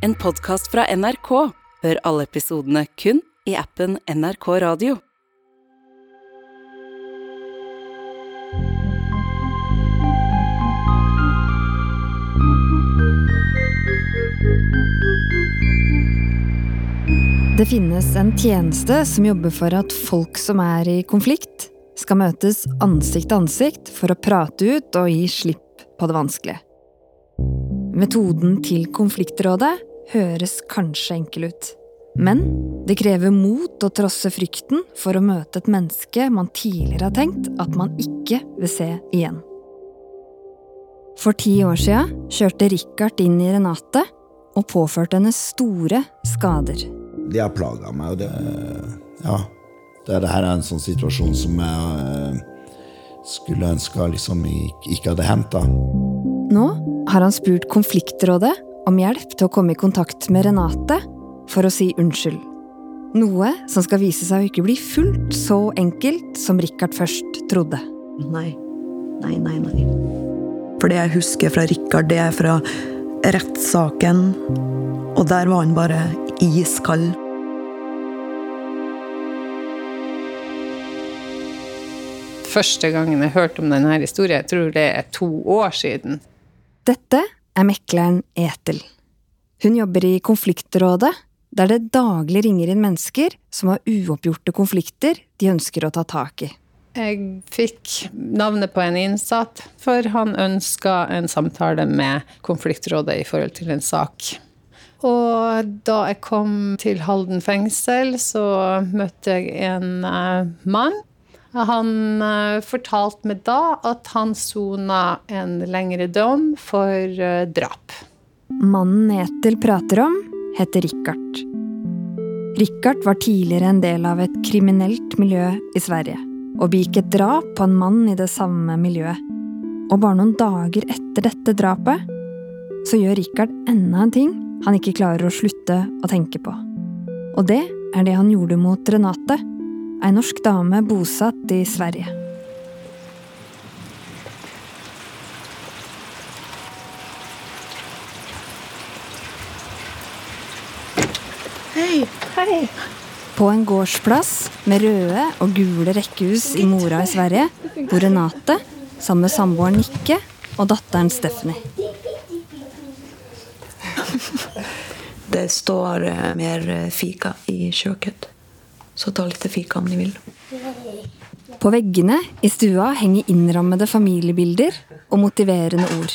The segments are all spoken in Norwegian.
en podkast fra NRK. Hør alle episodene kun i appen NRK Radio. Det finnes en tjeneste som jobber for at folk som er i konflikt, skal møtes ansikt til ansikt for å prate ut og gi slipp på det vanskelige. Metoden til konfliktrådet høres kanskje enkel ut. Men det krever mot å trosse frykten for å møte et menneske man tidligere har tenkt at man ikke vil se igjen. For ti år sia kjørte Richard inn i Renate og påførte henne store skader. De har plaga meg, og det Ja. Det, det her er en sånn situasjon som jeg eh, skulle ønske liksom ikke hadde hendt, da. Nå har han spurt Konfliktrådet om hjelp til å komme i kontakt med Renate for å si unnskyld. Noe som skal vise seg å ikke bli fullt så enkelt som Richard først trodde. Nei. Nei, nei, nei. For det jeg husker fra Rikard, det er fra rettssaken. Og der var han bare iskald. Første gangen jeg hørte om denne historien, jeg tror det er to år siden. Dette er mekleren Etel. Hun jobber i Konfliktrådet, der det daglig ringer inn mennesker som har uoppgjorte konflikter de ønsker å ta tak i. Jeg fikk navnet på en innsatt, for han ønska en samtale med Konfliktrådet i forhold til en sak. Og da jeg kom til Halden fengsel, så møtte jeg en uh, mann. Han uh, fortalte meg da at han sona en lengre dom for uh, drap. Mannen Etel prater om, heter Richard. Richard var tidligere en del av et kriminelt miljø i Sverige og begikk et drap på en mann i det samme miljøet. Og bare noen dager etter dette drapet så gjør Richard enda en ting han ikke klarer å slutte å tenke på. Og det er det han gjorde mot Renate, ei norsk dame bosatt i Sverige. Hei, hei. På en gårdsplass med røde og gule rekkehus i Mora i Sverige bor Renate sammen med samboeren Nikke og datteren Stephanie. Det står eh, mer eh, fika i kjøkkenet. Så ta litt fika om de vil. På veggene i stua henger innrammede familiebilder og motiverende ord.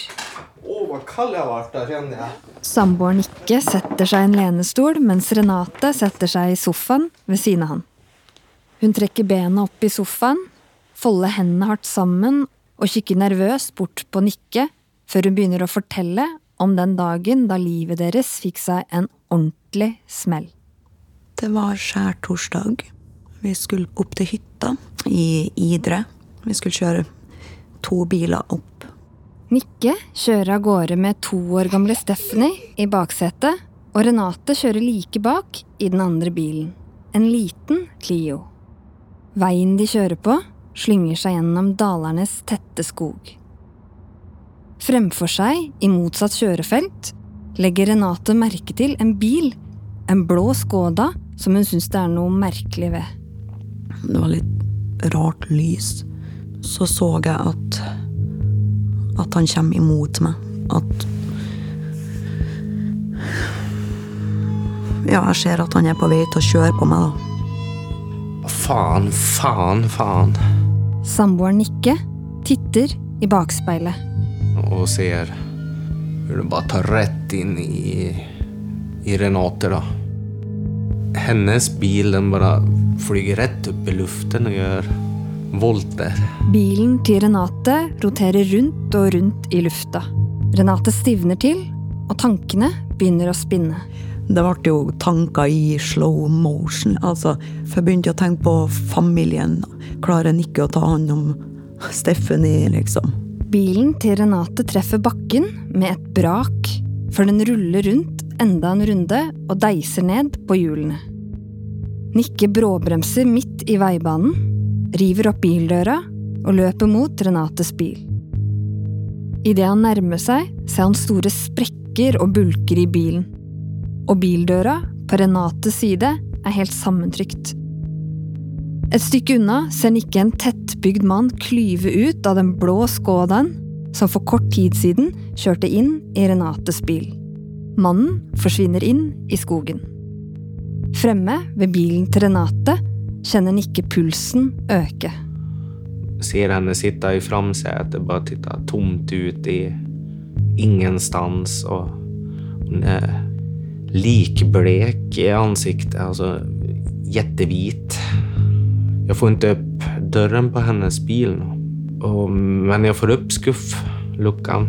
Samboeren Nikke setter seg i en lenestol, mens Renate setter seg i sofaen ved siden av han. Hun trekker bena opp i sofaen, folder hendene hardt sammen og kikker nervøst bort på Nikke før hun begynner å fortelle om den dagen da livet deres fikk seg en ordentlig smell. Det var skjærtorsdag. Vi skulle opp til hytta i Idre. Vi skulle kjøre to biler opp. Nikke kjører av gårde med to år gamle Stephanie i baksetet, og Renate kjører like bak i den andre bilen. En liten Clio. Veien de kjører på, slynger seg gjennom dalernes tette skog. Fremfor seg, i motsatt kjørefelt, legger Renate merke til en bil, en blå Skoda, som hun syns det er noe merkelig ved. Det var litt rart lys. Så så jeg at at han kommer imot meg. At Ja, jeg ser at han er på vei til å kjøre på meg, da. Faen, faen, faen. Samboeren Nikke titter i bakspeilet. Og ser Hun bare tar rett inn i, i Renate, da. Hennes bil den bare flyger rett opp i luften og gjør volter. Bilen til Renate roterer rundt og rundt i lufta. Renate stivner til, og tankene begynner å spinne. Det ble jo tanker i slow motion. Altså, for jeg begynte å tenke på familien. Klarer en ikke å ta hånd om Stephanie, liksom? Bilen til Renate treffer bakken med et brak, før den ruller rundt enda en runde og deiser ned på hjulene. Nikke bråbremser midt i veibanen, river opp bildøra og løper mot Renates bil. Idet han nærmer seg, ser han store sprekker og bulker i bilen. og bildøra på Renates side er helt sammentrykt. Et stykke unna ser Nikke en tettbygd mann klyve ut av den blå Skodaen som for kort tid siden kjørte inn i Renates bil. Mannen forsvinner inn i skogen. Fremme ved bilen til Renate kjenner Nikke pulsen øke. Ser henne sitte i framsetet, bare titte tomt ut i ingenstans. Og hun er likblek i ansiktet, altså jettehvit. Jeg får ikke opp døren på hennes bil nå. Og, men jeg får opp skufflukken.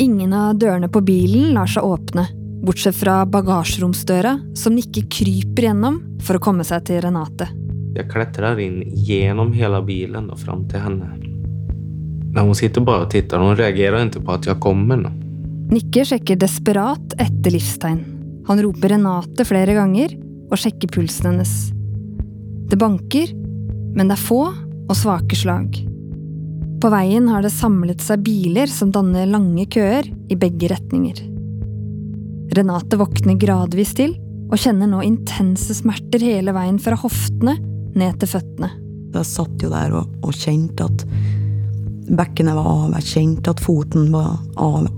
Ingen av dørene på bilen lar seg åpne, bortsett fra bagasjeromsdøra, som Nikke kryper gjennom for å komme seg til Renate. Jeg klatrer inn gjennom hele bilen og fram til henne. Men hun sitter bare og titter. Hun reagerer ikke på at jeg kommer nå. Nikke sjekker desperat etter livstegn. Han roper Renate flere ganger og sjekker pulsen hennes. Det banker, men det er få og svake slag. På veien har det samlet seg biler som danner lange køer i begge retninger. Renate våkner gradvis til og kjenner nå intense smerter hele veien fra hoftene ned til føttene. Jeg satt jo der og, og kjente at bekkenet var av, jeg kjente at foten var av.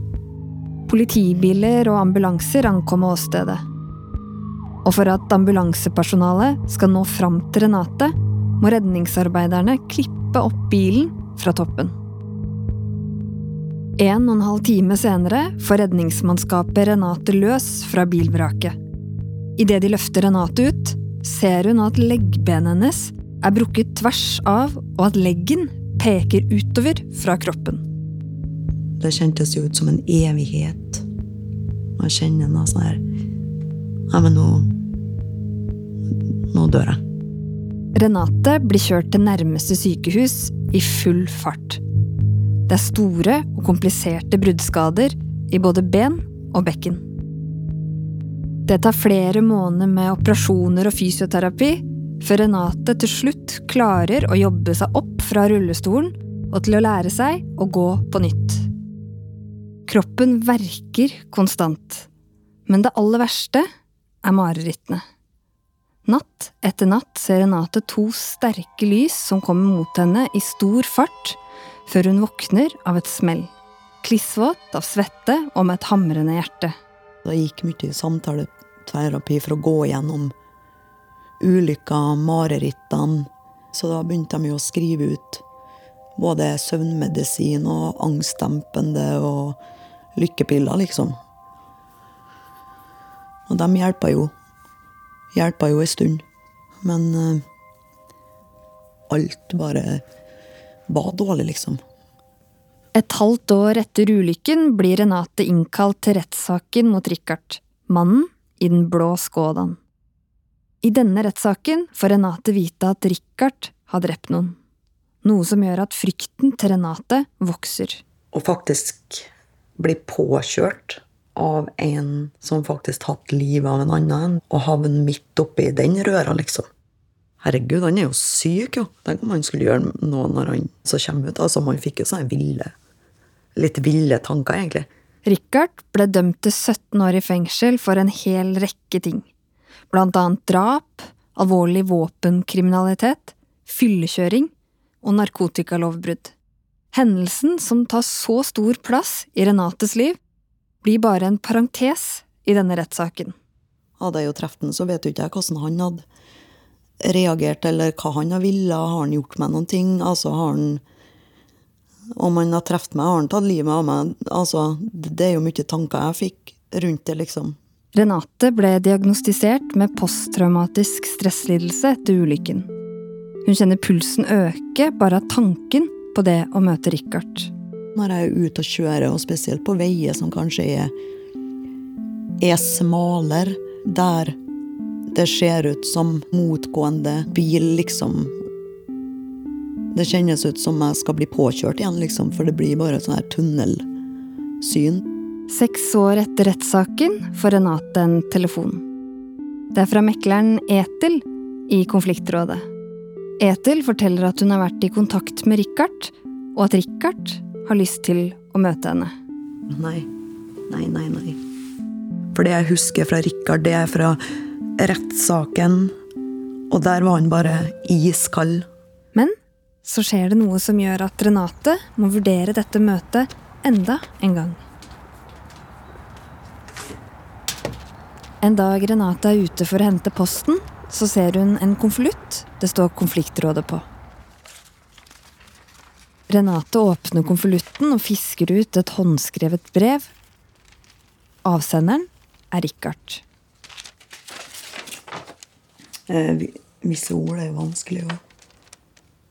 Politibiler og ambulanser ankommer åstedet. Og for at ambulansepersonalet skal nå fram til Renate, må redningsarbeiderne klippe opp bilen fra toppen. En og en halv time senere får redningsmannskapet Renate løs fra bilvraket. Idet de løfter Renate ut, ser hun at leggbenet hennes er brukket tvers av, og at leggen peker utover fra kroppen. Det kjentes jo ut som en evighet. Man jeg kjenner noe sånn her Ja, men nå Nå dør jeg. Renate blir kjørt til nærmeste sykehus i full fart. Det er store og kompliserte bruddskader i både ben og bekken. Det tar flere måneder med operasjoner og fysioterapi før Renate til slutt klarer å jobbe seg opp fra rullestolen og til å lære seg å gå på nytt. Kroppen verker konstant, men det aller verste er marerittene. Natt etter natt ser Renate to sterke lys som kommer mot henne i stor fart, før hun våkner av et smell. Klissvåt av svette og med et hamrende hjerte. Det gikk mye samtaleterapi for å gå gjennom ulykker, marerittene. Så da begynte de å skrive ut både søvnmedisin og angstdempende og lykkepiller, liksom. Og de hjelpa jo. Hjelpa jo ei stund. Men uh, alt bare var dårlig, liksom. Et halvt år etter ulykken blir Renate innkalt til rettssaken mot Richard, mannen i den blå Skodaen. I denne rettssaken får Renate vite at Richard har drept noen. Noe som gjør at frykten til Renate vokser. Og faktisk bli påkjørt av en som faktisk tatt livet av en annen, og havne midt oppi den røra, liksom. Herregud, han er jo syk, jo. Tenk om han skulle gjøre noe når han så kommer ut. Altså, Man fikk jo sånne ville Litt ville tanker, egentlig. Richard ble dømt til 17 år i fengsel for en hel rekke ting. Blant annet drap, alvorlig våpenkriminalitet, fyllekjøring og narkotikalovbrudd. Hendelsen som tar så stor plass i Renates liv, blir bare en parentes i denne rettssaken. Hadde jeg jo truffet ham, så vet jo ikke jeg hvordan han hadde reagert, eller hva han har villet. Har han gjort meg noen ting? Altså, har han Om han har truffet meg, har han tatt livet av meg? Altså, det er jo mye tanker jeg fikk rundt det, liksom. Renate ble diagnostisert med posttraumatisk stresslidelse etter ulykken. Hun kjenner pulsen øke bare av tanken på det å møte Richard. Når jeg er ute og kjører, og spesielt på veier som kanskje er, er smalere, der det ser ut som motgående bil, liksom Det kjennes ut som jeg skal bli påkjørt igjen, liksom, for det blir bare sånn her tunnelsyn. Seks år etter rettssaken får Renate en telefon. Det er fra mekleren Etil i konfliktrådet. Etil forteller at hun har vært i kontakt med Richard, og at Richard har lyst til å møte henne. Nei. Nei, nei, nei. For det jeg husker fra Richard, det er fra rettssaken. Og der var han bare iskald. Men så skjer det noe som gjør at Renate må vurdere dette møtet enda en gang. En dag Renate er ute for å hente posten, så ser hun en konvolutt det står Konfliktrådet på. Renate åpner konvolutten og fisker ut et håndskrevet brev. Avsenderen er Richard. Eh, visse ord er jo vanskelig å,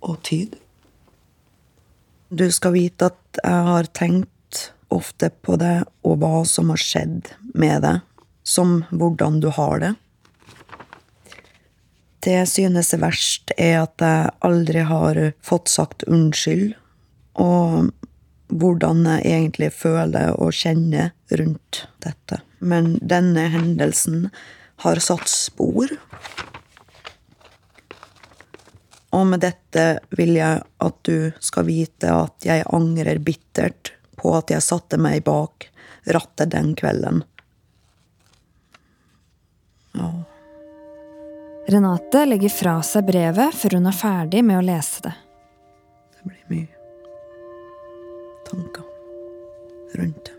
å tyde. Du skal vite at jeg har tenkt ofte på det og hva som har skjedd med det, som hvordan du har det. Det jeg synes er verst, er at jeg aldri har fått sagt unnskyld, og hvordan jeg egentlig føler og kjenner rundt dette. Men denne hendelsen har satt spor. Og med dette vil jeg at du skal vite at jeg angrer bittert på at jeg satte meg bak rattet den kvelden. Renate legger fra seg brevet før hun er ferdig med å lese det. Det blir mye tanker rundt det.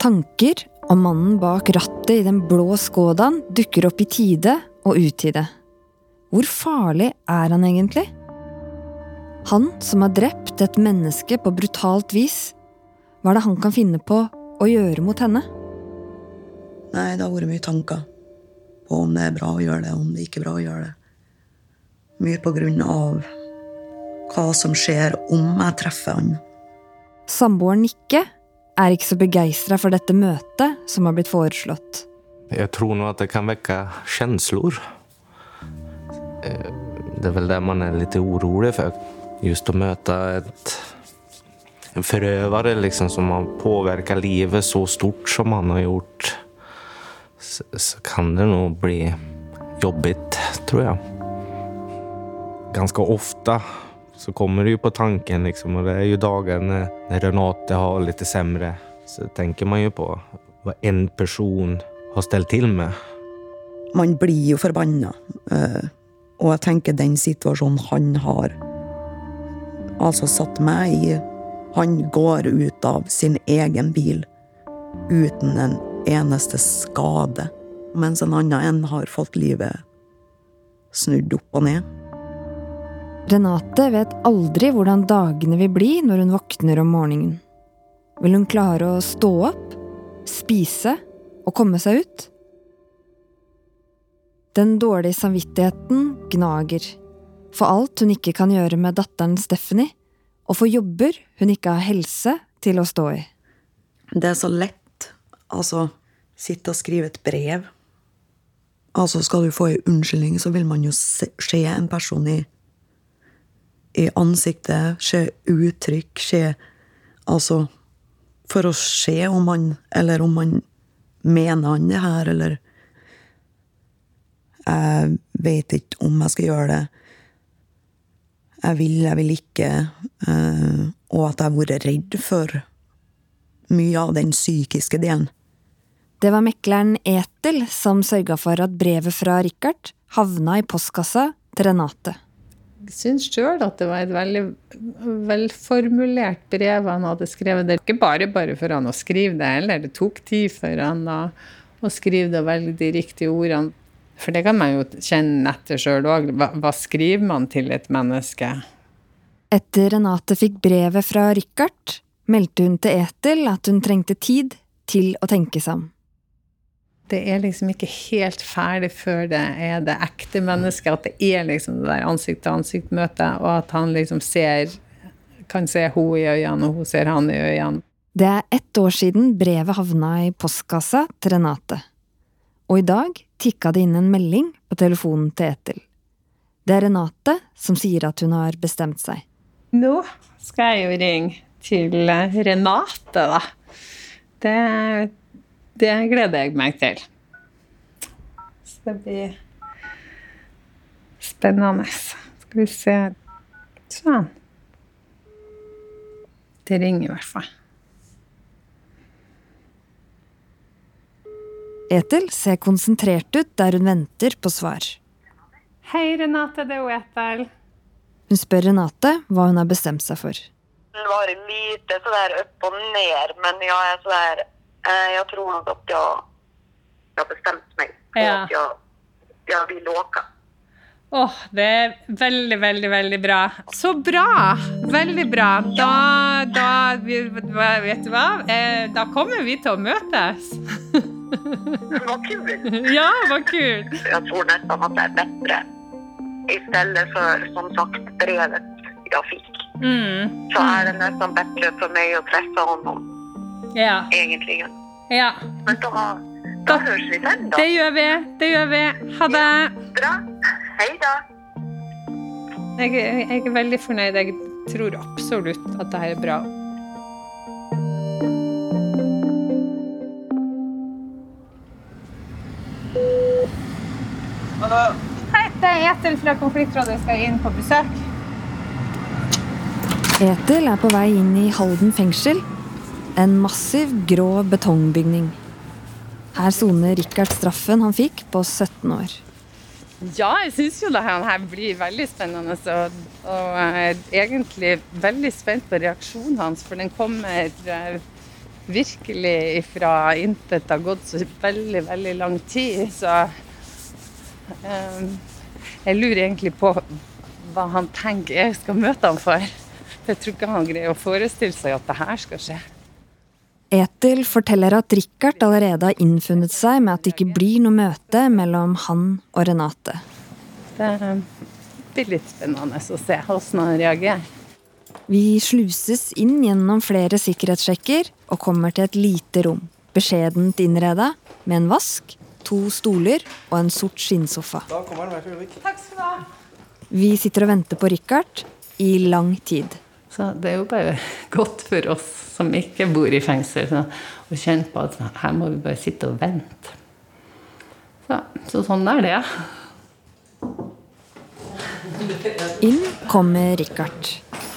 Tanker om mannen bak rattet i den blå Skodaen dukker opp i tide og utide. Hvor farlig er han egentlig? Han som har drept et menneske på brutalt vis. Hva er det han kan finne på å gjøre mot henne? Nei, det har vært mye tanker på om det er bra å gjøre det, om det ikke er bra å gjøre det. Mye på grunn av hva som skjer om jeg treffer han. Samboeren Nikke er ikke så begeistra for dette møtet som har blitt foreslått. Jeg tror nå at det kan vekke känslor. Eh, Det er vel det man er litt orolig for. Just å møte et, en forøver liksom som har påvirka livet så stort som han har gjort. Så, så kan det nå bli jobbigt, tror jeg. Ganske ofta så kommer det ju på tanken liksom, och det är ju dagen när, Renate har lite sämre. Så tänker man ju på vad en person har ställt till med. Man blir jo förbannad. Och Og jeg tenker den situasjonen han har altså satt meg i Han går ut av sin egen bil uten en eneste skade, mens en annen en har fått livet snudd opp og ned. Renate vet aldri hvordan dagene vil bli når hun våkner om morgenen. Vil hun klare å stå opp, spise og komme seg ut? Den dårlige samvittigheten gnager. For alt hun ikke kan gjøre med datteren Stephanie, og for jobber hun ikke har helse til å stå i. Det er så lett. Altså, sitte og skrive et brev. Altså, skal du få ei unnskyldning, så vil man jo se, en person i, i ansiktet, se uttrykk, se Altså, for å se om man Eller om han mener han det her, eller Jeg vet ikke om jeg skal gjøre det. Jeg vil, jeg vil ikke. eh, og at jeg har vært redd for mye av den psykiske delen. Det var mekleren Etel som sørga for at brevet fra Richard havna i postkassa til Renate. Syns sjøl at det var et veldig velformulert brev han hadde skrevet. Det er ikke bare bare for han å skrive det heller. Det tok tid for han å, å skrive det og velge de riktige ordene. For det kan man jo kjenne etter sjøl òg. Hva, hva skriver man til et menneske? Etter Renate fikk brevet fra Richard, meldte hun til Etel at hun trengte tid til å tenke seg om. Det er liksom ikke helt ferdig før det er det ekte mennesket. At det er liksom det der ansikt-til-ansikt-møtet, og at han liksom ser kan se henne i øynene, og hun ser han i øynene. Det er ett år siden brevet havna i postkassa til Renate. Og i dag tikka det inn en melding på telefonen til Etil. Det er Renate som sier at hun har bestemt seg. Nå skal jeg jo ringe til Renate, da. Det, det gleder jeg meg til. Så det blir spennende. Skal vi se Sånn. Det ringer i hvert fall. Etel ser konsentrert ut der hun venter på svar. Hei, Renate. Det er Etel. Hun spør Renate hva hun har bestemt seg for. Det var lite så der opp og ned, men jeg er sådär, eh, jag tror nog att jag, jag har bestämt mig för Ja. att jag, jag vill åka. Åh, det er veldig, veldig, veldig bra. Så bra! Veldig bra. Da, da Vet du hva? Eh, Da kommer vi til å møtes. Det var kult. Ja, det var kult. Jeg tror nesten at det er bedre i stedet for, som sagt brevet jeg fikk. Mm. Så er det nesten bedre for meg å treffe honom Ja. Egentlig. ja. Men da, da, da høres vi igjen, da. Det gjør vi. Det gjør vi. Ha det. Bra. Hei da. Jeg, jeg er veldig fornøyd. Jeg tror absolutt at det her er bra. Hallo. Hei, det er Etel fra Konfliktrådet. Jeg skal inn på besøk. Etel er på vei inn i Halden fengsel. En massiv, grå betongbygning. Her soner Rikard straffen han fikk på 17 år. Ja, jeg syns jo det her blir veldig spennende. Og, og jeg er egentlig veldig spent på reaksjonen hans, for den kommer eh, virkelig ifra intet. Har gått så veldig, veldig lang tid. Så um, jeg lurer egentlig på hva han tenker jeg skal møte ham. For jeg tror ikke han greier å forestille seg at det her skal skje. Etel forteller at Rikard allerede har innfunnet seg med at det ikke blir noe møte mellom han og Renate. Det eh, blir litt spennende å se hvordan han reagerer. Vi sluses inn gjennom flere sikkerhetssjekker og kommer til et lite rom. Beskjedent innreda, med en vask, to stoler og en sort skinnsofa. Takk skal du ha. Vi sitter og venter på Rikard i lang tid. Så det er jo bare godt for oss som ikke bor i fengsel, så, å kjenne på at her må vi bare sitte og vente. Så, så sånn er det. Inn kommer Rikard.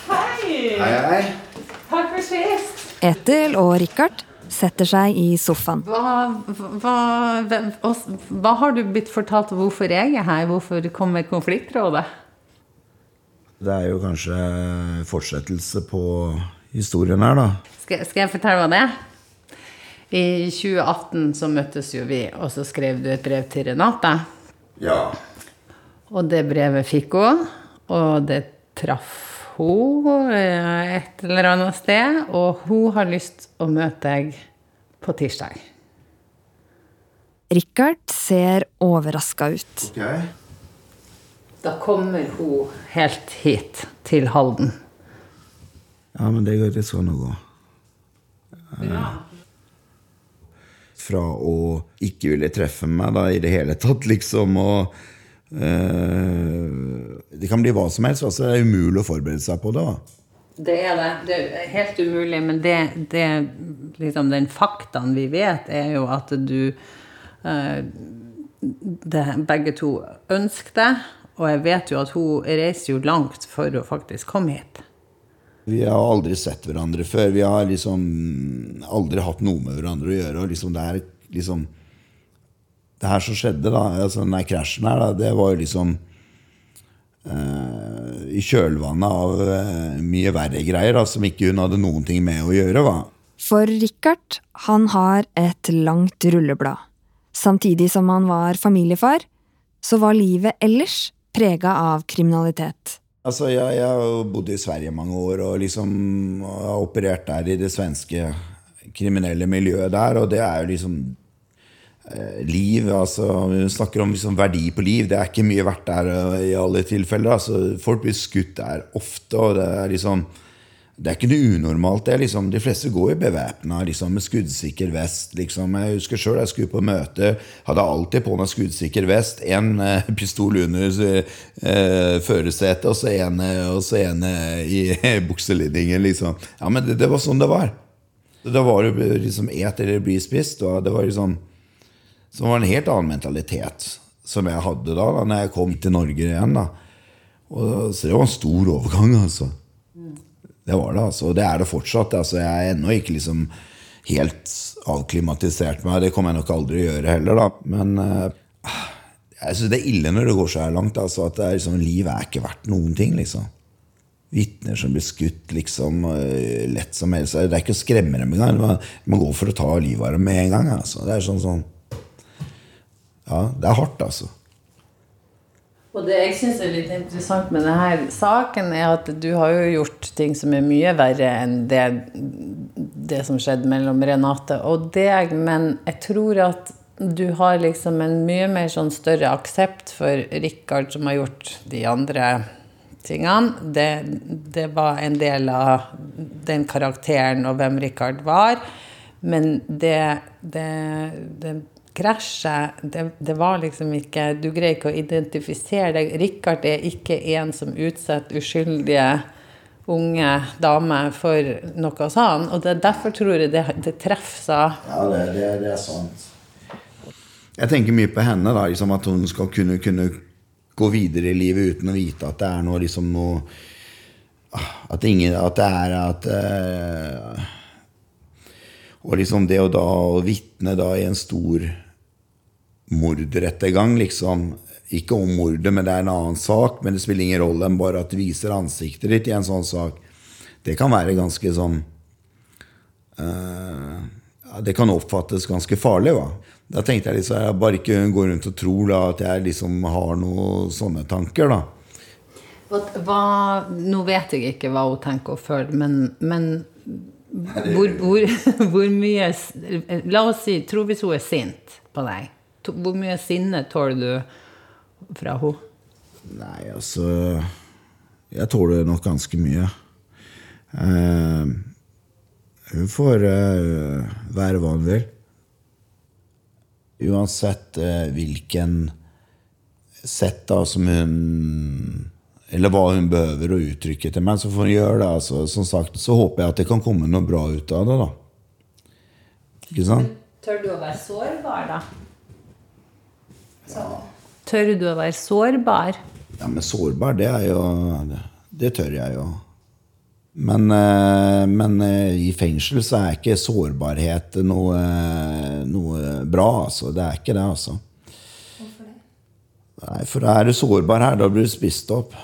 Hei, hei. hei. Takk for sist. Etel og Rikard setter seg i sofaen. Hva, hva, hvem- hva har du blitt fortalt hvorfor jeg er her? Hvorfor kommer konfliktrådet? Det er jo kanskje fortsettelse på historien her, da. Skal, skal jeg fortelle hva det er? I 2018 så møttes jo vi, og så skrev du et brev til Renate. Ja. Og det brevet fikk hun, og det traff hun eh, et eller annet sted. Og hun har lyst å møte deg på tirsdag. Rikard ser overraska ut. Ok. Da kommer hun helt hit, til Halden. Ja, men det, går ikke sånn å gå. Fra å ikke ville treffe meg da i det hele tatt, liksom, og eh, Det kan bli hva som helst. Altså, det er umulig å forberede seg på det. Da. Det er det. Det er helt umulig, men det, det liksom den faktaen vi vet, er jo at du eh, det, Begge to ønsker det. Og jeg vet jo at hun reiser jo langt for å faktisk komme hit. Vi har aldri sett hverandre før. Vi har liksom aldri hatt noe med hverandre å gjøre. Og liksom det er liksom Det her som skjedde, da, altså den der krasjen her, da, det var jo liksom eh, I kjølvannet av eh, mye verre greier da, som ikke hun hadde noen ting med å gjøre. Va? For Rikard, han har et langt rulleblad. Samtidig som han var familiefar, så var livet ellers prega av kriminalitet. Altså, jeg, jeg har bodd i Sverige mange år og liksom har operert der i det svenske kriminelle miljøet der, og det er jo liksom eh, liv. altså Vi snakker om liksom verdi på liv. Det er ikke mye verdt der eh, i alle tilfeller. altså Folk blir skutt der ofte, og det er liksom det er ikke noe unormalt. det er liksom, De fleste går jo bevæpna liksom, med skuddsikker vest. liksom. Jeg husker sjøl jeg skulle på møte, hadde alltid på meg skuddsikker vest. En eh, pistol under eh, førersetet, og så en, eh, og så en eh, i bukselinningen. liksom. Ja, men det, det var sånn det var. Da var det liksom et eller bli spist. og det var liksom så det en helt annen mentalitet som jeg hadde da, da når jeg kom til Norge igjen. da. Og, så det var en stor overgang, altså. Det var det, altså. Det er det fortsatt. Altså, jeg er ennå ikke liksom helt avklimatisert meg. Det kommer jeg nok aldri å gjøre heller, da. Men uh, jeg syns det er ille når det går så her langt. Altså, at er, liksom, liv er ikke verdt noen ting, liksom. Vitner som blir skutt liksom uh, lett som helst. Det er ikke å skremme dem engang. Man, man går for å ta livet av dem med en gang. Altså. Det er sånn sånn Ja, det er hardt, altså. Og det jeg syns er litt interessant med denne saken, er at du har jo gjort ting som er mye verre enn det, det som skjedde mellom Renate og deg, men jeg tror at du har liksom en mye mer sånn større aksept for Rikard, som har gjort de andre tingene. Det, det var en del av den karakteren og hvem Rikard var. Men det, det, det krasjet, det, det, var liksom ikke Du greier ikke å identifisere deg. Rikard er ikke en som utsetter uskyldige unge damer for noe sånt. Og det, derfor tror jeg det, det treffer seg. Ja, det, det, det, er sant. Jeg tenker mye på henne, da, liksom at hun skal kunne, kunne, gå videre i livet uten å vite at det er noe liksom noe At, ingen, at det er at uh, og liksom det å da vitne da i en stor mordrettergang, liksom. Ikke om mordet, men det er en annen sak. Men det spiller ingen rolle enn bare at du viser ansiktet ditt i en sånn sak. Det kan være ganske sånn uh, Det kan oppfattes ganske farlig. hva. Da tenkte jeg liksom, jeg bare ikke går rundt og tror da, at jeg liksom har noen sånne tanker. da. Hva, nå vet jeg ikke hva hun tenker og føler, men, men hvor, hvor, hvor, mye La oss si, tro hvis hun er sint på deg. Hvor mye sinne tåler du fra henne? Nei, altså Jeg tåler nok ganske mye. Uh, hun får uh, være hva hun vil. Uansett uh, hvilken sett da som hun Eller hva hun behøver å uttrykke til meg, så får hun gjøre det. Altså, som sagt, så håper jeg at det kan komme noe bra ut av det, da. Ikke sant? Tør du å være sårbar, da? Tør du å være sårbar? Ja, men sårbar, det er jo Det, det tør jeg jo. Men, eh, men, eh, i fengsel så er ikke sårbarhet noe, noe bra, altså. Det er ikke det, altså. Hvorfor det? Nei, for er du sårbar her, da blir du spist opp.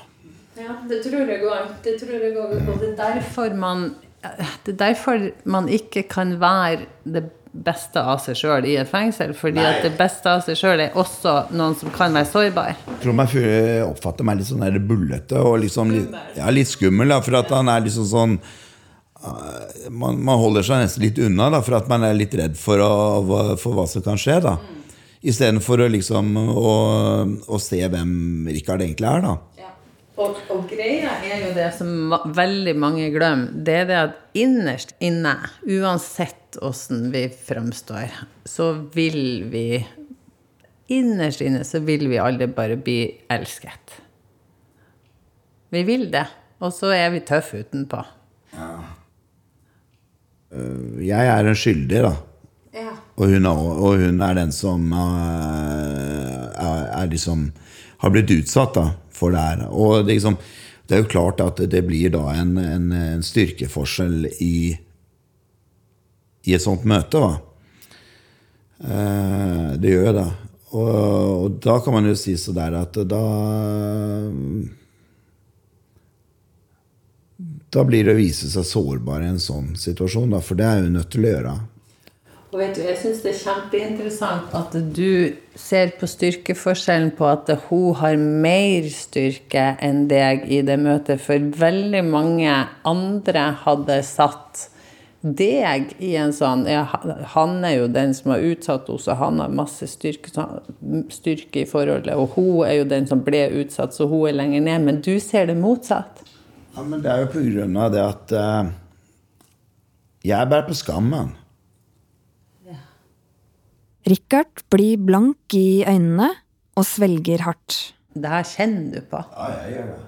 Ja, det tror jeg går. Det tror jeg går. Og det er derfor man det er derfor man ikke kan være det beste av seg sjøl i et fengsel. Fordi Nei. at det beste av seg sjøl er også noen som kan være sårbar. Jeg tror meg oppfatter meg litt sånn der bullete og liksom, litt, ja, litt skummel. Da, for at han er liksom sånn uh, man, man, holder seg nesten litt unna da, for at man er litt redd for, å, for hva som kan skje. da mm. Istedenfor å liksom å, å se hvem Rikard egentlig er. da og, og, greia er jo det som veldig mange glemmer, det er det at innerst inne, uansett åssen vi fremstår, så vil vi Innerst inne så vil vi alle bare bli elsket. Vi vil det. Og så er vi tøffe utenpå. Ja. Øh, jeg er en skyldig, da. Ja. Og, hun er, og, hun er, den som er, er liksom har blitt utsatt da, for det her. Og det, liksom, det, er jo klart at det blir da en, en, en styrkeforskjell i, i, et sånt møte. Da. Eh, det gjør jo det. Og, og, da kan man jo si så der at da Da blir det å vise seg sårbar i en sånn situasjon, da, for det er jo nødt til å gjøre. Og vet du, Jeg syns det er kjempeinteressant at du ser på styrkeforskjellen på at hun har mer styrke enn deg i det møtet. For veldig mange andre hadde satt deg i en sånn ja, Han er jo den som har utsatt henne, så han har masse styrke, styrke, i forholdet. Og hun er jo den som ble utsatt, så hun er lenger ned. Men du ser det motsatt. Ja, men det er jo på grunn av det at uh, jeg bærer på skammen. Richard blir blank i øynene og svelger hardt. Det her kjenner du på. Ja, jeg gjør det.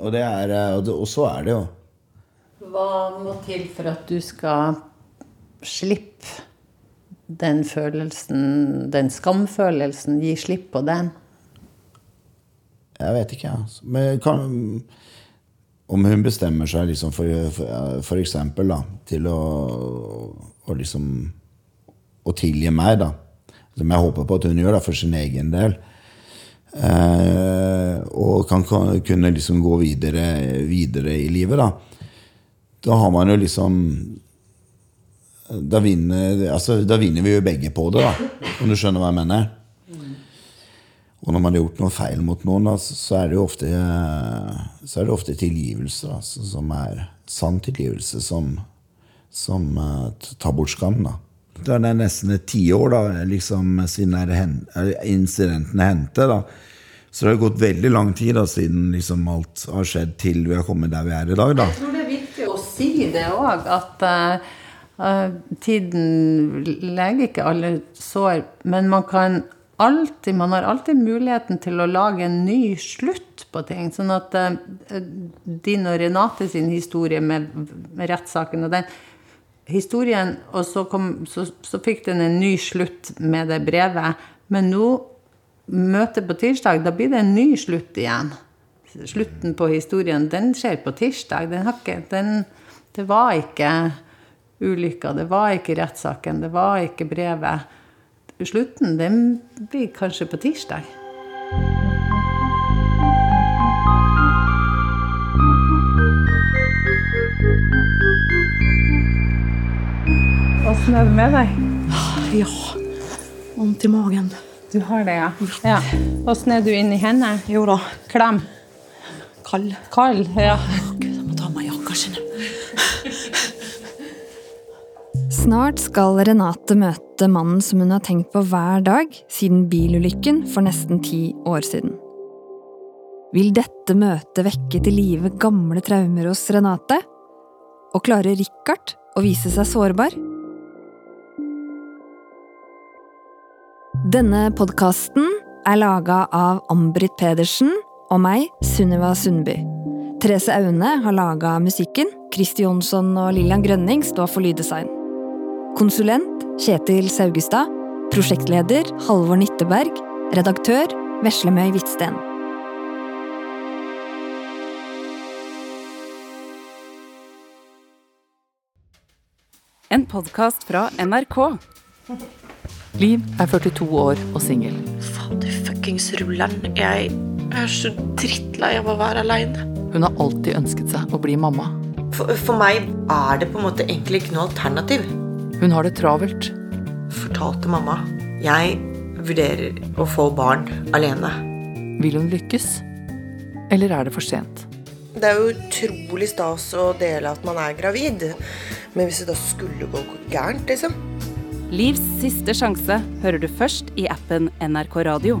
Og, det er, eh, og, og så er det jo. Hva må til for at du skal slippe den følelsen, den skamfølelsen? Gi slipp på den? Jeg vet ikke, altså. Men kan, om hun bestemmer seg liksom for, for, for eksempel da, til å, å liksom Å tilgi meg, da. Som jeg håper på at hun gjør da, for sin egen del. Eh, og kan, kunne liksom gå videre, videre i livet, da. Da har man jo liksom da vinner, altså, da vinner vi jo begge på det, da. Om du skjønner hva jeg mener? Og når man har gjort noe feil mot noen, da, så er det jo ofte, så er det ofte tilgivelse. Da, som er sann tilgivelse, som, som uh, tar bort skam. Da. Det er nesten et tiår liksom, siden incidentene hendte. Så det har gått veldig lang tid da, siden liksom, alt har skjedd til vi har kommet der vi er i dag. Da. Jeg tror det er viktig å si det òg, at uh, tiden leger ikke alle sår. Men man kan alltid, man har alltid muligheten til å lage en ny slutt på ting. Sånn at uh, din og Renate sin historie med rettssaken og den historien, og så, kom, så, så, fikk den en ny slutt med det brevet. Men nå, møtet på tirsdag, da blir det en ny slutt igjen. Slutten på historien, den skjer på tirsdag. Den ikke, den, det var ikke ulykka, det var ikke rettssaken, det var ikke brevet slutten, den blir kanskje på tirsdag. Åssen er det med deg? Ja, vondt i magen. Du har det, ja. ja. Åssen er du inni hendene? Jo da. Klem? Kald. Kald, ja. Gud, jeg må ta meg jakka Snart skal Renate møte mannen som hun har tenkt på hver dag siden bilulykken for nesten ti år siden. Vil dette møtet vekke til live gamle traumer hos Renate? Og klarer Richard å vise seg sårbar? Denne podkasten er laga av Ambrit Pedersen og meg, Sunniva Sundby. Therese Aune har laga musikken. Kristi Jonsson og Lillian Grønning står for lyddesign. Konsulent Kjetil Saugestad. Prosjektleder Halvor Nytteberg. Redaktør Veslemøy Hvitsten. En podkast fra NRK. Liv er 42 år og singel. Fader fuckings rulleren. Jeg er så drittlei av å være aleine. Hun har alltid ønsket seg å bli mamma. For, for, meg er det på en måte egentlig ikke noe alternativ. Hun har det travelt. Fortalte mamma. Jeg vurderer å få barn alene. Vil hun lykkes? Eller er det for sent? Det er jo utrolig stas å dele at man er gravid. Men hvis det da skulle gå gærent, liksom Livs siste sjanse hører du først i appen NRK Radio.